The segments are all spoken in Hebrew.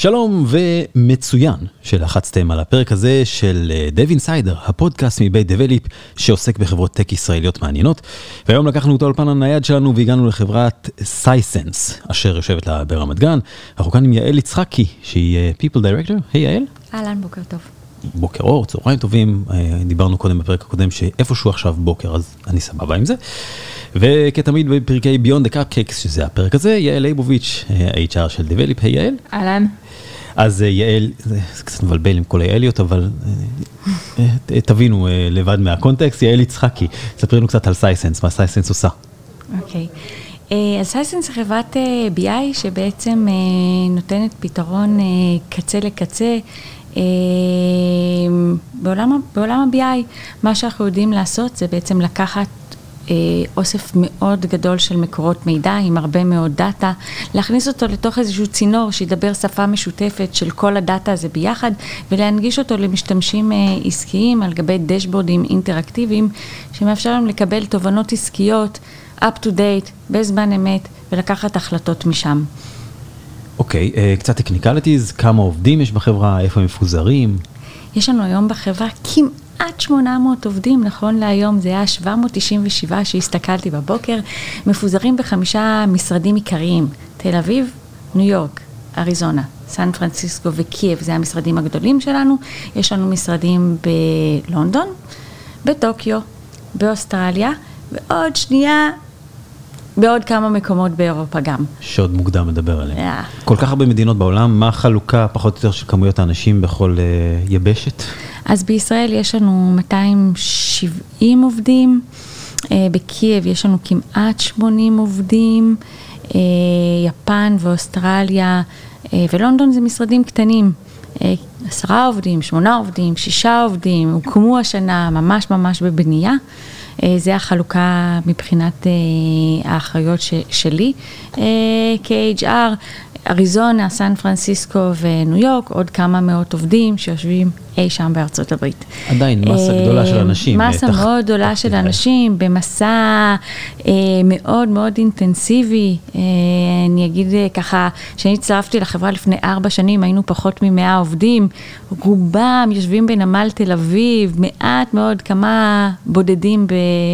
שלום ומצוין שלחצתם על הפרק הזה של Dev Insider, הפודקאסט מבית Develeap שעוסק בחברות טק ישראליות מעניינות. והיום לקחנו את האולפן הנייד שלנו והגענו לחברת Sisense, אשר יושבת לה ברמת גן. אנחנו כאן עם יעל יצחקי, שהיא People Director. היי, יעל. אהלן, בוקר טוב. בוקר אור, צהריים טובים, דיברנו קודם בפרק הקודם שאיפשהו עכשיו בוקר, אז אני סבבה עם זה. וכתמיד בפרקי Beyond the Cupcakes, שזה הפרק הזה, יעל ליבוביץ', ה-HR של Develeap, היי יעל. אהלן. אז יעל, זה קצת מבלבל עם כל היעליות, אבל תבינו לבד מה-context, יעל יצחקי, ספרי לנו קצת על Sisense, מה Sisense עושה. אוקיי. אז Sisense זה חברת BI שבעצם נותנת פתרון קצה לקצה. בעולם, בעולם ה-BI, מה שאנחנו יודעים לעשות זה בעצם לקחת אוסף מאוד גדול של מקורות מידע עם הרבה מאוד דאטה, להכניס אותו לתוך איזשהו צינור שידבר שפה משותפת של כל הדאטה הזה ביחד ולהנגיש אותו למשתמשים עסקיים על גבי דשבורדים אינטראקטיביים שמאפשר להם לקבל תובנות עסקיות up to date, בזמן אמת ולקחת החלטות משם. אוקיי, קצת technicalities, כמה עובדים יש בחברה, איפה הם מפוזרים? יש לנו היום בחברה כמעט 800 עובדים, נכון להיום זה היה 797 שהסתכלתי בבוקר, מפוזרים בחמישה משרדים עיקריים, תל אביב, ניו יורק, אריזונה, סן פרנסיסקו וקייב, זה המשרדים הגדולים שלנו, יש לנו משרדים בלונדון, בטוקיו, באוסטרליה, ועוד שנייה בעוד כמה מקומות באירופה גם. שעוד מוקדם לדבר עליהם. Yeah. כל כך הרבה מדינות בעולם, מה החלוקה פחות או יותר של כמויות האנשים בכל uh, יבשת? אז בישראל יש לנו 270 עובדים, uh, בקייב יש לנו כמעט 80 עובדים, uh, יפן ואוסטרליה, uh, ולונדון זה משרדים קטנים. עשרה עובדים, שמונה עובדים, שישה עובדים, הוקמו השנה ממש ממש בבנייה. זה החלוקה מבחינת האחריות שלי כ-HR. אריזונה, סן פרנסיסקו וניו יורק, עוד כמה מאות עובדים שיושבים אי שם בארצות הברית. עדיין, מסה גדולה של אנשים. מסה תח... מאוד גדולה של אנשים, במסע אה, מאוד מאוד אינטנסיבי. אה, אני אגיד אה, ככה, כשאני הצטרפתי לחברה לפני ארבע שנים, היינו פחות ממאה עובדים, רובם יושבים בנמל תל אביב, מעט מאוד, כמה בודדים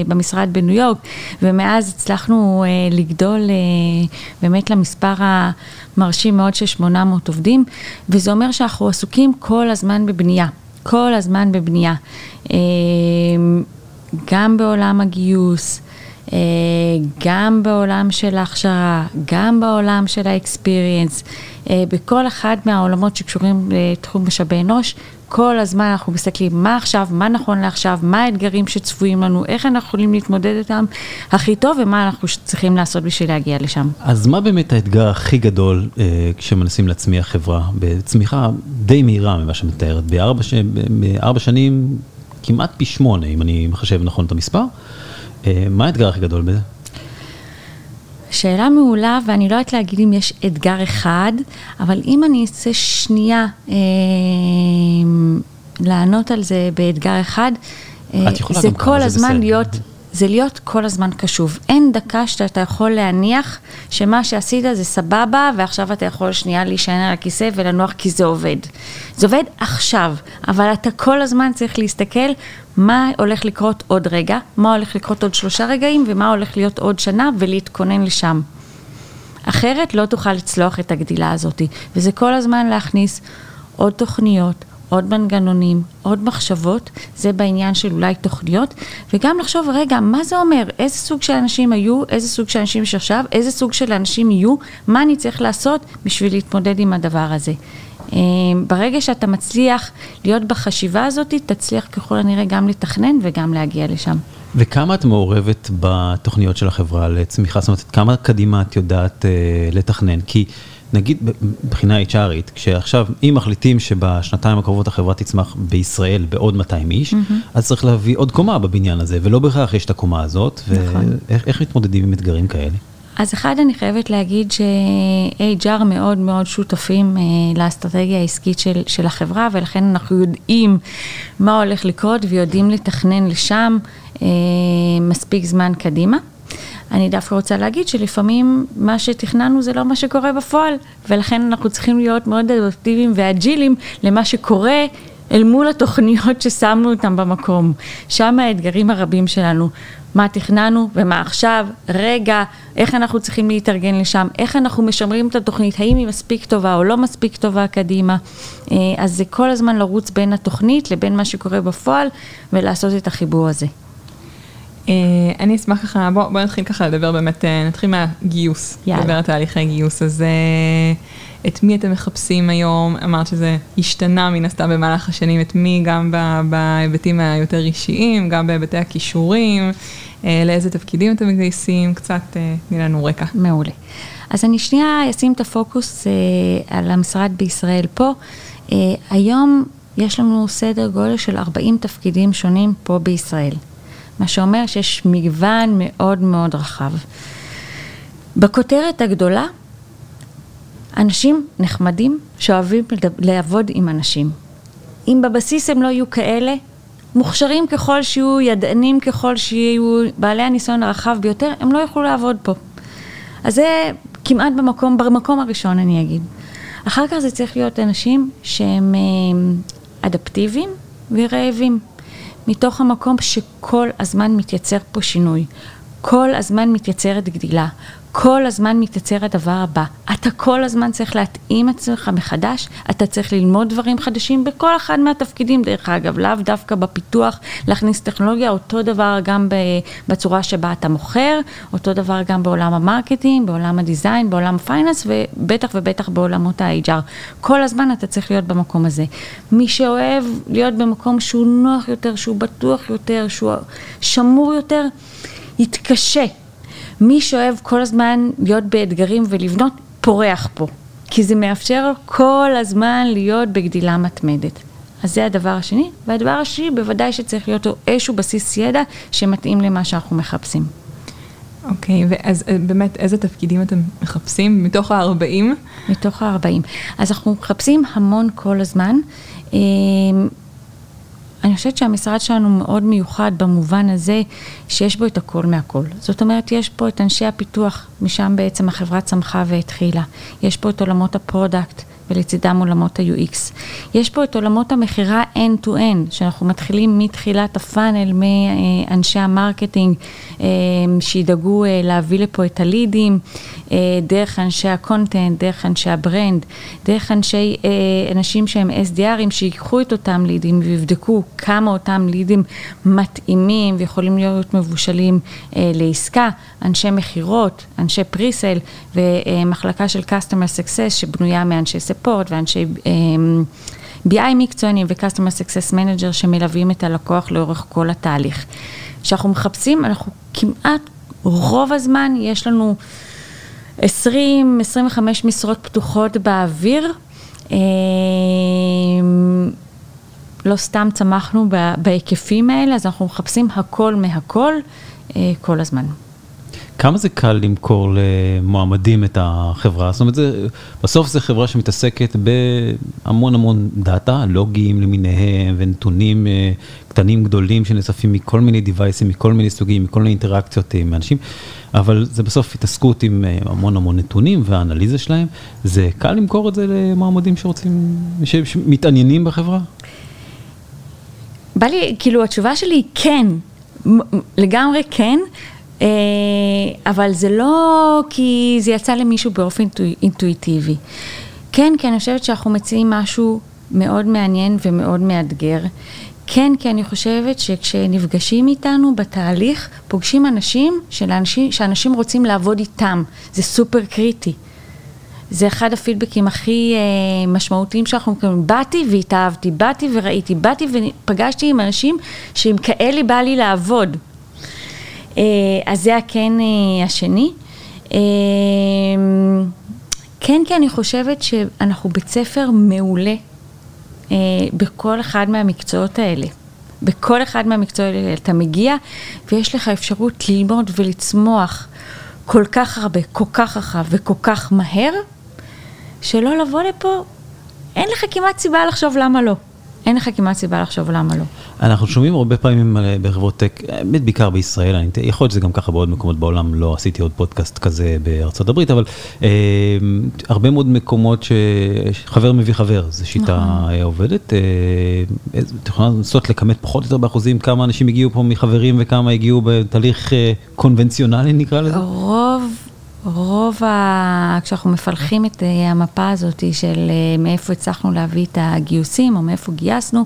במשרד בניו יורק, ומאז הצלחנו אה, לגדול אה, באמת למספר ה... מרשים מאוד של 800 עובדים, וזה אומר שאנחנו עסוקים כל הזמן בבנייה, כל הזמן בבנייה. גם בעולם הגיוס, גם בעולם של ההכשרה, גם בעולם של האקספיריאנס, בכל אחד מהעולמות שקשורים לתחום משאבי אנוש, כל הזמן אנחנו מסתכלים מה עכשיו, מה נכון לעכשיו, מה האתגרים שצפויים לנו, איך אנחנו יכולים להתמודד איתם הכי טוב ומה אנחנו צריכים לעשות בשביל להגיע לשם. אז מה באמת האתגר הכי גדול אה, כשמנסים להצמיח חברה בצמיחה די מהירה ממה שמתארת, בארבע, ש... בארבע שנים כמעט פי שמונה, אם אני מחשב נכון את המספר, אה, מה האתגר הכי גדול בזה? שאלה מעולה, ואני לא יודעת להגיד אם יש אתגר אחד, אבל אם אני אעשה שנייה אה, לענות על זה באתגר אחד, אה, זה כל הזמן בסדר. להיות, זה להיות כל הזמן קשוב. אין דקה שאתה יכול להניח שמה שעשית זה סבבה, ועכשיו אתה יכול שנייה להישען על הכיסא ולנוח כי זה עובד. זה עובד עכשיו, אבל אתה כל הזמן צריך להסתכל מה הולך לקרות עוד רגע, מה הולך לקרות עוד שלושה רגעים, ומה הולך להיות עוד שנה, ולהתכונן לשם. אחרת לא תוכל לצלוח את הגדילה הזאת, וזה כל הזמן להכניס עוד תוכניות, עוד מנגנונים, עוד מחשבות, זה בעניין של אולי תוכניות, וגם לחשוב, רגע, מה זה אומר? איזה סוג של אנשים היו, איזה סוג של אנשים יש עכשיו, איזה סוג של אנשים יהיו, מה אני צריך לעשות בשביל להתמודד עם הדבר הזה. ברגע שאתה מצליח להיות בחשיבה הזאת, תצליח ככל הנראה גם לתכנן וגם להגיע לשם. וכמה את מעורבת בתוכניות של החברה לצמיחה? זאת אומרת, כמה קדימה את יודעת אה, לתכנן? כי נגיד מבחינה HRית, כשעכשיו, אם מחליטים שבשנתיים הקרובות החברה תצמח בישראל בעוד 200 איש, mm-hmm. אז צריך להביא עוד קומה בבניין הזה, ולא בהכרח יש את הקומה הזאת, נכון. ואיך מתמודדים עם אתגרים כאלה? אז אחד, אני חייבת להגיד ש-HR מאוד מאוד שותפים אה, לאסטרטגיה העסקית של, של החברה, ולכן אנחנו יודעים מה הולך לקרות ויודעים לתכנן לשם אה, מספיק זמן קדימה. אני דווקא רוצה להגיד שלפעמים מה שתכננו זה לא מה שקורה בפועל, ולכן אנחנו צריכים להיות מאוד אדפטיביים ואג'ילים למה שקורה אל מול התוכניות ששמנו אותן במקום. שם האתגרים הרבים שלנו. מה תכננו ומה עכשיו, רגע, איך אנחנו צריכים להתארגן לשם, איך אנחנו משמרים את התוכנית, האם היא מספיק טובה או לא מספיק טובה קדימה. אה, אז זה כל הזמן לרוץ בין התוכנית לבין מה שקורה בפועל ולעשות את החיבור הזה. אה, אני אשמח ככה, בוא, בוא נתחיל ככה לדבר באמת, אה, נתחיל מהגיוס, יאללה. לדבר על תהליכי גיוס, אז את מי אתם מחפשים היום? אמרת שזה השתנה מן הסתם במהלך השנים, את מי גם בהיבטים היותר אישיים, גם בהיבטי הכישורים, אה, לאיזה תפקידים אתם מגייסים, קצת אה, תני לנו רקע. מעולה. אז אני שנייה אשים את הפוקוס אה, על המשרד בישראל פה. היום יש לנו סדר גודל של 40 תפקידים שונים פה בישראל, מה שאומר שיש מגוון מאוד מאוד רחב. בכותרת הגדולה, אנשים נחמדים שאוהבים לעבוד עם אנשים. אם בבסיס הם לא יהיו כאלה, מוכשרים ככל שיהיו, ידענים ככל שיהיו, בעלי הניסיון הרחב ביותר, הם לא יוכלו לעבוד פה. אז זה כמעט במקום, במקום הראשון אני אגיד. אחר כך זה צריך להיות אנשים שהם אה, אדפטיביים ורעבים, מתוך המקום שכל הזמן מתייצר פה שינוי, כל הזמן מתייצרת גדילה, כל הזמן מתייצר הדבר הבא. אתה כל הזמן צריך להתאים עצמך מחדש, אתה צריך ללמוד דברים חדשים בכל אחד מהתפקידים, דרך אגב, לאו דווקא בפיתוח, להכניס טכנולוגיה, אותו דבר גם בצורה שבה אתה מוכר, אותו דבר גם בעולם ה-marketing, בעולם הדיזיין, בעולם ה-finance, ובטח ובטח בעולמות ה-HR. כל הזמן אתה צריך להיות במקום הזה. מי שאוהב להיות במקום שהוא נוח יותר, שהוא בטוח יותר, שהוא שמור יותר, יתקשה. מי שאוהב כל הזמן להיות באתגרים ולבנות, פורח פה. כי זה מאפשר כל הזמן להיות בגדילה מתמדת. אז זה הדבר השני. והדבר השני, בוודאי שצריך להיות לו איזשהו בסיס ידע שמתאים למה שאנחנו מחפשים. אוקיי, ואז אה, באמת איזה תפקידים אתם מחפשים מתוך ה-40? מתוך ה-40. אז אנחנו מחפשים המון כל הזמן. אני חושבת שהמשרד שלנו מאוד מיוחד במובן הזה שיש בו את הכל מהכל. זאת אומרת, יש פה את אנשי הפיתוח, משם בעצם החברה צמחה והתחילה. יש פה את עולמות ה-product. ולצידם עולמות ה-UX. יש פה את עולמות המכירה end-to-end, שאנחנו מתחילים מתחילת ה-funnel, מאנשי ה-marketing, אה, שידאגו אה, להביא לפה את הלידים, אה, דרך אנשי ה-content, דרך אנשי ה-brand, דרך אנשי, אנשים שהם SDRים, שיקחו את אותם לידים ויבדקו כמה אותם לידים מתאימים ויכולים להיות מבושלים לעסקה, אנשי מכירות, אנשי presale ומחלקה של Customer Success שבנויה מאנשי support ואנשי BI אמ, מקצוענים ו-Customer Success Manager שמלווים את הלקוח לאורך כל התהליך. כשאנחנו מחפשים, אנחנו כמעט רוב הזמן יש לנו 20-25 משרות פתוחות באוויר. אמ, לא סתם צמחנו בהיקפים האלה, אז אנחנו מחפשים הכל מהכל אה, כל הזמן. כמה זה קל למכור למועמדים את החברה? זאת אומרת, זה, בסוף זו חברה שמתעסקת בהמון המון דאטה, לוגים למיניהם ונתונים אה, קטנים גדולים שנאספים מכל מיני דיווייסים, מכל מיני סוגים, מכל מיני אינטראקציות עם אנשים, אבל זה בסוף התעסקות עם אה, המון המון נתונים והאנליזה שלהם. זה קל למכור את זה למועמדים שרוצים, שמתעניינים בחברה? בא לי, כאילו התשובה שלי היא כן, לגמרי כן. אה, אבל זה לא כי זה יצא למישהו באופן אינטואיטיבי. כן, כי אני חושבת שאנחנו מציעים משהו מאוד מעניין ומאוד מאתגר. כן, כי אני חושבת שכשנפגשים איתנו בתהליך, פוגשים אנשים שלאנשים, שאנשים רוצים לעבוד איתם. זה סופר קריטי. זה אחד הפידבקים הכי אה, משמעותיים שאנחנו מקבלים. באתי והתאהבתי, באתי וראיתי, באתי ופגשתי עם אנשים שעם כאלה בא לי לעבוד. אה, אז זה הכן אה, השני. אה, כן, כי אני חושבת שאנחנו בית ספר מעולה בכל אחד מהמקצועות האלה. בכל אחד מהמקצועות האלה אתה מגיע ויש לך אפשרות ללמוד ולצמוח כל כך הרבה, כל כך רחב וכל כך מהר, שלא לבוא לפה, אין לך כמעט סיבה לחשוב למה לא. אין לך כמעט סיבה לחשוב למה לא. אנחנו שומעים הרבה פעמים בחברות טק, באמת בעיקר בישראל, אני, יכול להיות שזה גם ככה בעוד מקומות בעולם, לא עשיתי עוד פודקאסט כזה בארצות הברית, אבל אה, הרבה מאוד מקומות שחבר מביא חבר, זו שיטה נכון. עובדת. אה, את יכולה לנסות לכמת פחות או יותר באחוזים כמה אנשים הגיעו פה מחברים וכמה הגיעו בתהליך אה, קונבנציונלי נקרא לזה? רוב רוב ה... כשאנחנו מפלחים את אה, המפה הזאת של אה, מאיפה הצלחנו להביא את הגיוסים או מאיפה גייסנו,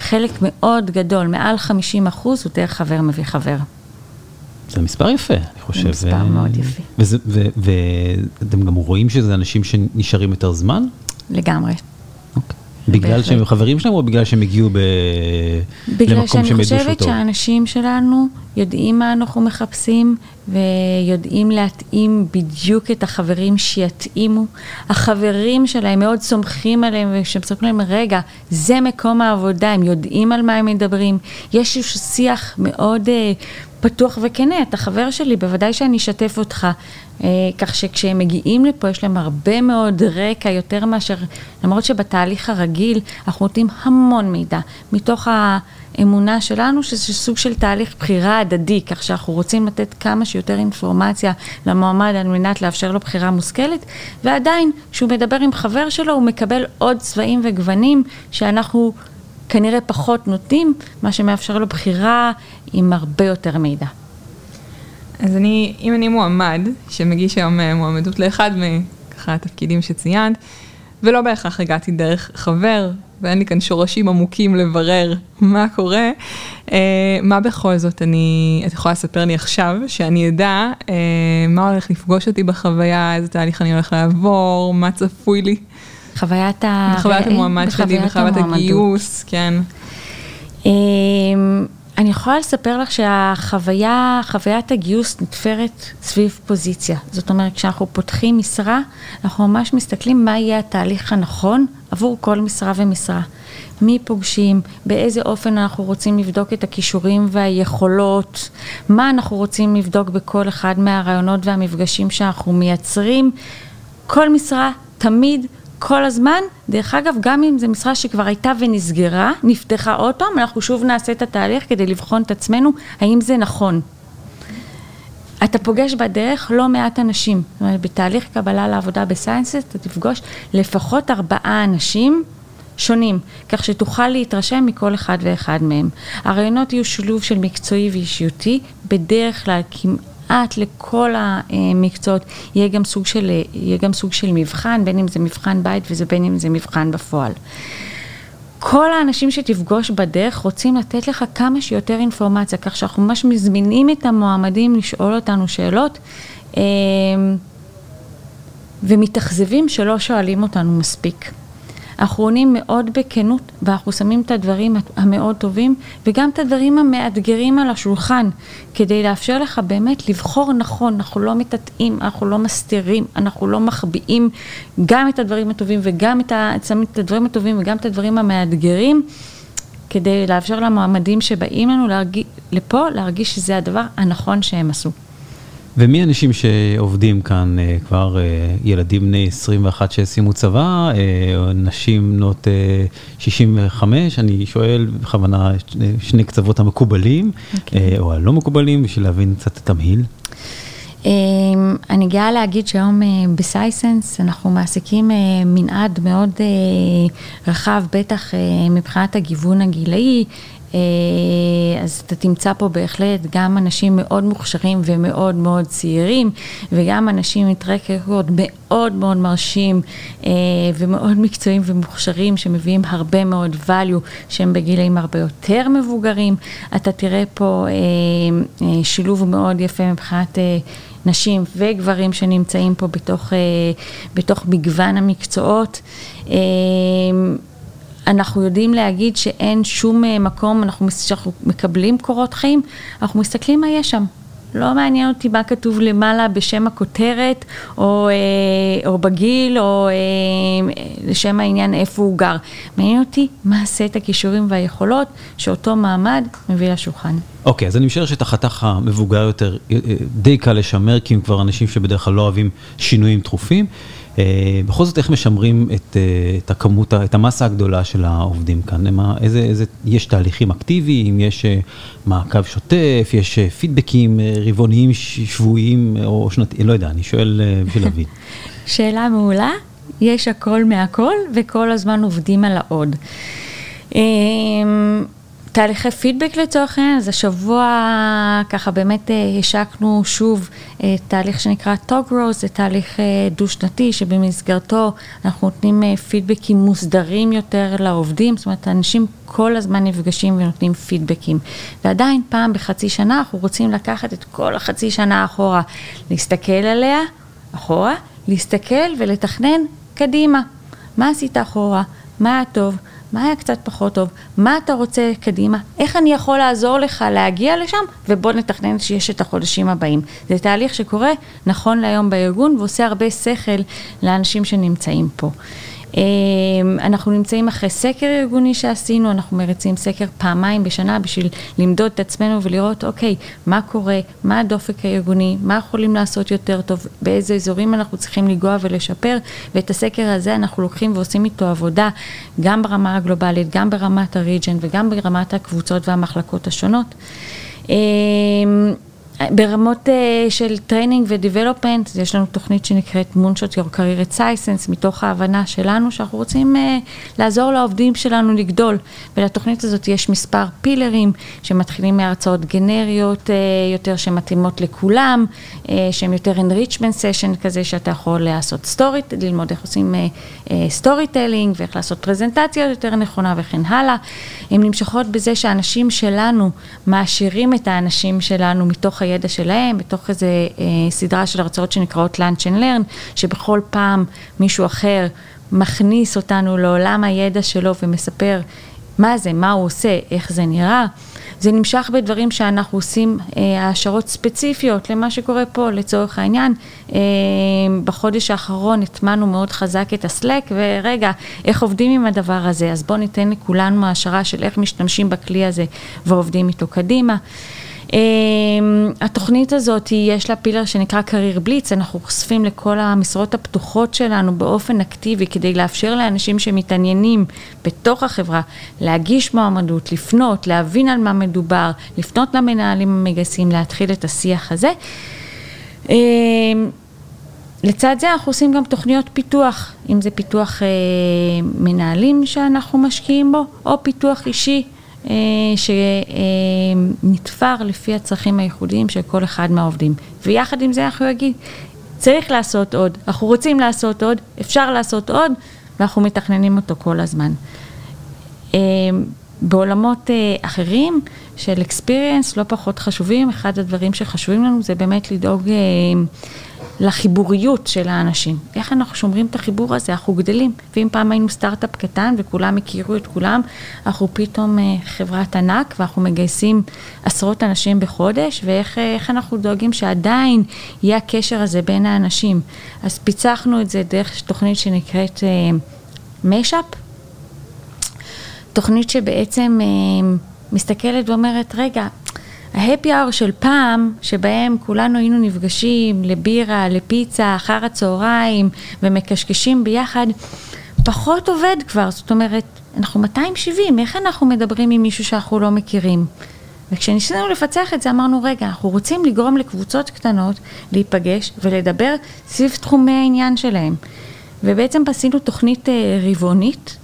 חלק מאוד גדול, מעל 50 אחוז, הוא דרך חבר מביא חבר. זה מספר יפה, אני חושב. זה מספר מאוד יפה. ואתם גם רואים שזה אנשים שנשארים יותר זמן? לגמרי. בגלל שהם חברים שלהם או בגלל שהם הגיעו ב... בגלל שאני חושבת שהאנשים שלנו יודעים מה אנחנו מחפשים ויודעים להתאים בדיוק את החברים שיתאימו. החברים שלהם מאוד סומכים עליהם וכשהם סומכים עליהם, רגע, זה מקום העבודה, הם יודעים על מה הם מדברים. יש שיח מאוד uh, פתוח וכנה, אתה חבר שלי, בוודאי שאני אשתף אותך. אה, כך שכשהם מגיעים לפה יש להם הרבה מאוד רקע, יותר מאשר, למרות שבתהליך הרגיל אנחנו נותנים המון מידע, מתוך האמונה שלנו שזה סוג של תהליך בחירה הדדי, כך שאנחנו רוצים לתת כמה שיותר אינפורמציה למועמד על מנת לאפשר לו בחירה מושכלת, ועדיין כשהוא מדבר עם חבר שלו הוא מקבל עוד צבעים וגוונים שאנחנו כנראה פחות נוטים, מה שמאפשר לו בחירה עם הרבה יותר מידע. אז אני, אם אני מועמד, שמגיש היום אה, מועמדות לאחד מככה התפקידים שציינת, ולא בהכרח הגעתי דרך חבר, ואין לי כאן שורשים עמוקים לברר מה קורה, אה, מה בכל זאת אני, את יכולה לספר לי עכשיו, שאני אדע אה, מה הולך לפגוש אותי בחוויה, איזה תהליך אני הולך לעבור, מה צפוי לי. חוויית ה... בחוויית המועמד שלי, בחוויית הגיוס, כן. אני יכולה לספר לך שהחוויה, חוויית הגיוס נתפרת סביב פוזיציה. זאת אומרת, כשאנחנו פותחים משרה, אנחנו ממש מסתכלים מה יהיה התהליך הנכון עבור כל משרה ומשרה. מי פוגשים, באיזה אופן אנחנו רוצים לבדוק את הכישורים והיכולות, מה אנחנו רוצים לבדוק בכל אחד מהרעיונות והמפגשים שאנחנו מייצרים. כל משרה תמיד כל הזמן, דרך אגב, גם אם זו משרה שכבר הייתה ונסגרה, נפתחה עוד פעם, אנחנו שוב נעשה את התהליך כדי לבחון את עצמנו, האם זה נכון. אתה פוגש בדרך לא מעט אנשים, זאת אומרת, בתהליך קבלה לעבודה בסיינסס, אתה תפגוש לפחות ארבעה אנשים שונים, כך שתוכל להתרשם מכל אחד ואחד מהם. הרעיונות יהיו שילוב של מקצועי ואישיותי, בדרך כלל כמעט לכל המקצועות יהיה גם סוג של, יהיה גם סוג של מבחן, בין אם זה מבחן בית ובין אם זה מבחן בפועל. כל האנשים שתפגוש בדרך רוצים לתת לך כמה שיותר אינפורמציה, כך שאנחנו ממש מזמינים את המועמדים לשאול אותנו שאלות אה, ומתאכזבים שלא שואלים אותנו מספיק. אנחנו עונים מאוד בכנות, ואנחנו שמים את הדברים המאוד טובים, וגם את הדברים המאתגרים על השולחן, כדי לאפשר לך באמת לבחור נכון, אנחנו לא מטאטאים, אנחנו לא מסתירים, אנחנו לא מחביאים גם את הדברים הטובים וגם את, ה, את הדברים הטובים וגם את הדברים המאתגרים. כדי לאפשר למועמדים שבאים לנו להרגיש, לפה להרגיש שזה הדבר הנכון שהם עשו. ומי האנשים שעובדים כאן אה, כבר, אה, ילדים בני 21 שסיימו צבא, אה, נשים בנות 65, אני שואל בכוונה שני קצוות המקובלים, okay. אוקיי. או הלא מקובלים, בשביל להבין קצת את התמהיל. אני גאה להגיד שהיום בסייסנס אנחנו מעסיקים מנעד מאוד רחב, בטח מבחינת הגיוון הגילאי, אז אתה תמצא פה בהחלט גם אנשים מאוד מוכשרים ומאוד מאוד צעירים, וגם אנשים עם טרק רקורד מאוד מאוד מרשים אה, ומאוד מקצועיים ומוכשרים, שמביאים הרבה מאוד value, שהם בגילאים הרבה יותר מבוגרים. אתה תראה פה אה, שילוב מאוד יפה מבחינת... נשים וגברים שנמצאים פה בתוך, בתוך מגוון המקצועות. אנחנו יודעים להגיד שאין שום אה, מקום, אנחנו, כשאנחנו מקבלים קורות חיים, אנחנו מסתכלים מה יש שם. לא מעניין אותי מה כתוב למעלה בשם הכותרת, או, אה, או בגיל, או אה, לשם העניין איפה הוא גר. מעניין אותי מה סט הכישורים והיכולות שאותו מעמד מביא לשולחן. אוקיי, okay, אז אני משער שאת החתך המבוגר יותר די קל לשמר, כי הם כבר אנשים שבדרך כלל לא אוהבים שינויים תכופים. בכל זאת, איך משמרים את, את הכמות, את המסה הגדולה של העובדים כאן? מה, איזה, איזה, יש תהליכים אקטיביים, יש מעקב שוטף, יש פידבקים רבעוניים, שבועיים או שנתיים, לא יודע, אני שואל בשביל להבין. שאלה מעולה, יש הכל מהכל וכל הזמן עובדים על העוד. תהליכי פידבק לצורך העניין, אז השבוע ככה באמת אה, השקנו שוב אה, תהליך שנקרא טוגרו, זה תהליך אה, דו-שנתי שבמסגרתו אנחנו נותנים פידבקים מוסדרים יותר לעובדים, זאת אומרת אנשים כל הזמן נפגשים ונותנים פידבקים. ועדיין פעם בחצי שנה אנחנו רוצים לקחת את כל החצי שנה אחורה, להסתכל עליה, אחורה, להסתכל ולתכנן קדימה. מה עשית אחורה? מה היה טוב? מה היה קצת פחות טוב, מה אתה רוצה קדימה, איך אני יכול לעזור לך להגיע לשם, ובוא נתכנן שיש את החודשים הבאים. זה תהליך שקורה נכון להיום בארגון ועושה הרבה שכל לאנשים שנמצאים פה. אמ, אנחנו נמצאים אחרי סקר ארגוני שעשינו, אנחנו מריצים סקר פעמיים בשנה בשביל למדוד את עצמנו ולראות, אוקיי, מה קורה, מה הדופק הארגוני, מה יכולים לעשות יותר טוב, באיזה אזורים אנחנו צריכים לנגוע ולשפר, ואת הסקר הזה אנחנו לוקחים ועושים איתו עבודה גם ברמה הגלובלית, גם ברמת ה-region וגם ברמת הקבוצות והמחלקות השונות. ברמות אה, של training ו-development, יש לנו תוכנית שנקראת Moonshot Your Career at Sisense, מתוך ההבנה שלנו שאנחנו רוצים אה, לעזור לעובדים שלנו לגדול. ולתוכנית הזאת יש מספר פילרים שמתחילים מהרצאות גנריות uh, יותר שמתאימות לכולם, אה, שהם יותר enrichment session כזה שאתה יכול לעשות story, ללמוד איך עושים סטורי uh, טיילינג ואיך לעשות פרזנטציה יותר נכונה וכן הלאה. הן נמשכות בזה שאנשים שלנו מעשירים את האנשים שלנו מתוך הידע שלהם, בתוך איזה אה, סדרה של הרצאות שנקראות Lunch and Learn, שבכל פעם מישהו אחר מכניס אותנו לעולם הידע שלו ומספר מה זה, מה הוא עושה, איך זה נראה. זה נמשך בדברים שאנחנו עושים אה, העשרות ספציפיות למה שקורה פה לצורך העניין. אה, בחודש האחרון הטמענו מאוד חזק את הסלק ורגע, איך עובדים עם הדבר הזה? אז בואו ניתן לכולנו העשרה של איך משתמשים בכלי הזה ועובדים איתו קדימה. אמ, התוכנית הזאת, יש לה פילר שנקרא קרייר בליץ, אנחנו חושפים לכל המשרות הפתוחות שלנו באופן אקטיבי כדי לאפשר לאנשים שמתעניינים בתוך החברה להגיש מועמדות, לפנות, להבין על מה מדובר, לפנות למנהלים המגייסים, להתחיל את השיח הזה. אמ, לצד זה אנחנו עושים גם תוכניות פיתוח, אם זה פיתוח אה, מנהלים שאנחנו משקיעים בו, או פיתוח אישי. אה, שנתפר לפי הצרכים הייחודיים של כל אחד מהעובדים. ויחד עם זה אנחנו נגיד, צריך לעשות עוד, אנחנו רוצים לעשות עוד, אפשר לעשות עוד, ואנחנו מתכננים אותו כל הזמן. אה, בעולמות אה, אחרים של experience לא פחות חשובים, אחד הדברים שחשובים לנו זה באמת לדאוג לחיבוריות של האנשים. איך אנחנו שומרים את החיבור הזה? אנחנו גדלים. ואם פעם היינו סטארט-אפ קטן וכולם הכירו את כולם, אנחנו פתאום אה, חברת ענק ואנחנו מגייסים עשרות אנשים בחודש, ואיך אה, אנחנו דואגים שעדיין יהיה הקשר הזה בין האנשים. אז פיצחנו את זה דרך תוכנית שנקראת משאפ, אה, תוכנית שבעצם מסתכלת ואומרת, רגע, ההפי האור של פעם, שבהם כולנו היינו נפגשים לבירה, לפיצה, אחר הצהריים, ומקשקשים ביחד, פחות עובד כבר, זאת אומרת, אנחנו 270, איך אנחנו מדברים עם מישהו שאנחנו לא מכירים? וכשניסינו לפצח את זה אמרנו, רגע, אנחנו רוצים לגרום לקבוצות קטנות להיפגש ולדבר סביב תחומי העניין שלהם. ובעצם עשינו תוכנית אה, רבעונית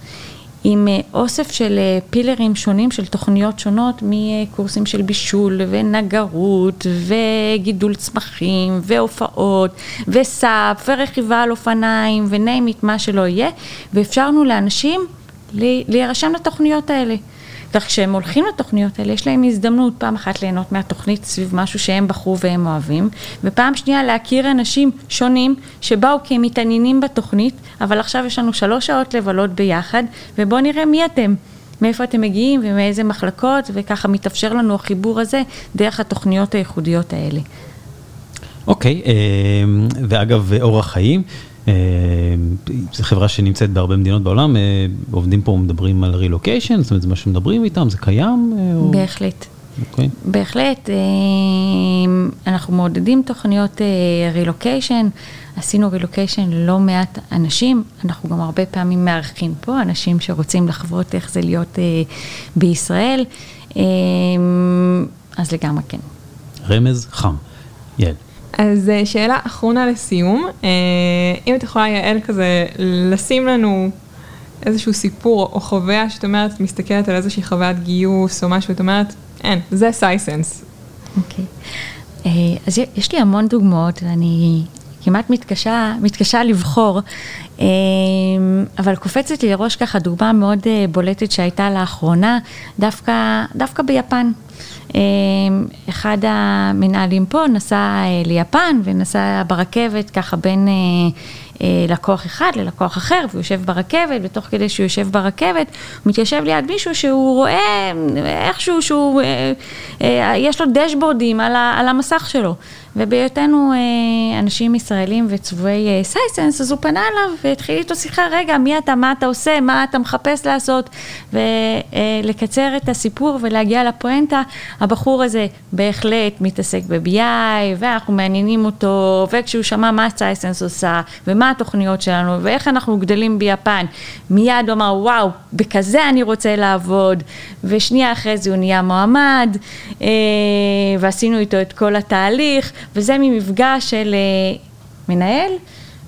עם אה, אוסף של אה, פילרים שונים של תוכניות שונות מקורסים של בישול ונגרות וגידול צמחים והופעות וסאפ ורכיבה על אופניים ונעים מה שלא יהיה ואפשרנו לאנשים להירשם לתוכניות האלה. כך כשהם הולכים לתוכניות האלה, יש להם הזדמנות פעם אחת ליהנות מהתוכנית סביב משהו שהם בחרו והם אוהבים, ופעם שנייה להכיר אנשים שונים שבאו כי הם מתעניינים בתוכנית, אבל עכשיו יש לנו שלוש שעות לבלות ביחד, ובואו נראה מי אתם. מאיפה אתם מגיעים ומאיזה מחלקות, וככה מתאפשר לנו החיבור הזה דרך התוכניות הייחודיות האלה. אוקיי, okay, אה, ואגב, אורח חיים. אה, זו חברה שנמצאת בהרבה מדינות בעולם, אה, עובדים פה מדברים על רילוקיישן, זאת אומרת זה מה שמדברים איתם, זה קיים? אה, בהחלט. Okay. אוקיי. בהחלט, אנחנו מעודדים תוכניות רילוקיישן, עשינו רילוקיישן ללא מעט אנשים, אנחנו גם הרבה פעמים מארחים פה אנשים שרוצים לחוות איך זה להיות בישראל, אז לגמרי כן. רמז חם. יעל. אז אה, שאלה אחרונה לסיום, אה, אם את יכולה יעל כזה לשים לנו איזשהו סיפור או חוויה שאת אומרת, את מסתכלת על איזושהי חוויית גיוס או משהו, את אומרת, אין, זה סייסנס. אוקיי. אה, אז יש לי המון דוגמאות, ואני כמעט מתקשה, מתקשה לבחור, אבל קופצת לי לראש ככה דוגמה מאוד בולטת שהייתה לאחרונה, דווקא, דווקא ביפן. אחד המנהלים פה נסע ליפן ונסע ברכבת ככה בין אה, לקוח אחד ללקוח אחר, והוא יושב ברכבת, ותוך כדי שהוא יושב ברכבת, הוא מתיישב ליד מישהו שהוא רואה איכשהו שהוא, אה, אה, יש לו דשבורדים על המסך שלו. ובהיותנו אה, אנשים ישראלים וצבועי אה, סייסנס, אז הוא פנה אליו והתחיל איתו שיחה, רגע, מי אתה, מה אתה עושה, מה אתה מחפש לעשות, ולקצר אה, את הסיפור ולהגיע לפואנטה, הבחור הזה בהחלט מתעסק ב-BI, ואנחנו מעניינים אותו, וכשהוא שמע מה סייסנס עושה, ומה התוכניות שלנו, ואיך אנחנו גדלים ביפן, מיד הוא אמר, וואו, בכזה אני רוצה לעבוד, ושנייה אחרי זה הוא נהיה מועמד, ועשינו איתו את כל התהליך. וזה ממפגש של אה, מנהל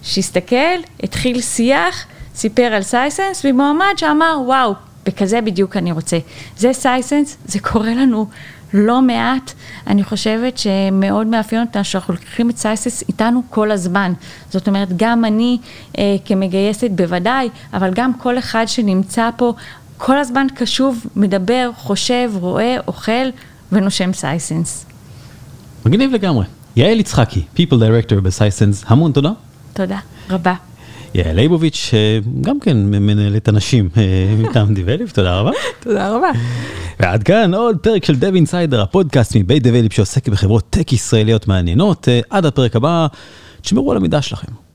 שהסתכל, התחיל שיח, סיפר על Sisense, ומועמד שאמר, וואו, בכזה בדיוק אני רוצה. זה Sisense, זה קורה לנו לא מעט. אני חושבת שמאוד מאפיין אותנו שאנחנו לוקחים את Sisense איתנו כל הזמן. זאת אומרת, גם אני אה, כמגייסת בוודאי, אבל גם כל אחד שנמצא פה, כל הזמן קשוב, מדבר, חושב, רואה, אוכל ונושם Sisense. מגניב לגמרי. יעל יצחקי, People Director ב-Sisense, המון תודה. תודה רבה. יעל ליבוביץ', גם כן מנהלת אנשים אה, מטעם דיבליפ, תודה רבה. תודה רבה. ועד כאן עוד פרק של דב אינסיידר, הפודקאסט מבית דיבליפ שעוסק בחברות טק ישראליות מעניינות. אה, עד הפרק הבא, תשמרו על המידע שלכם.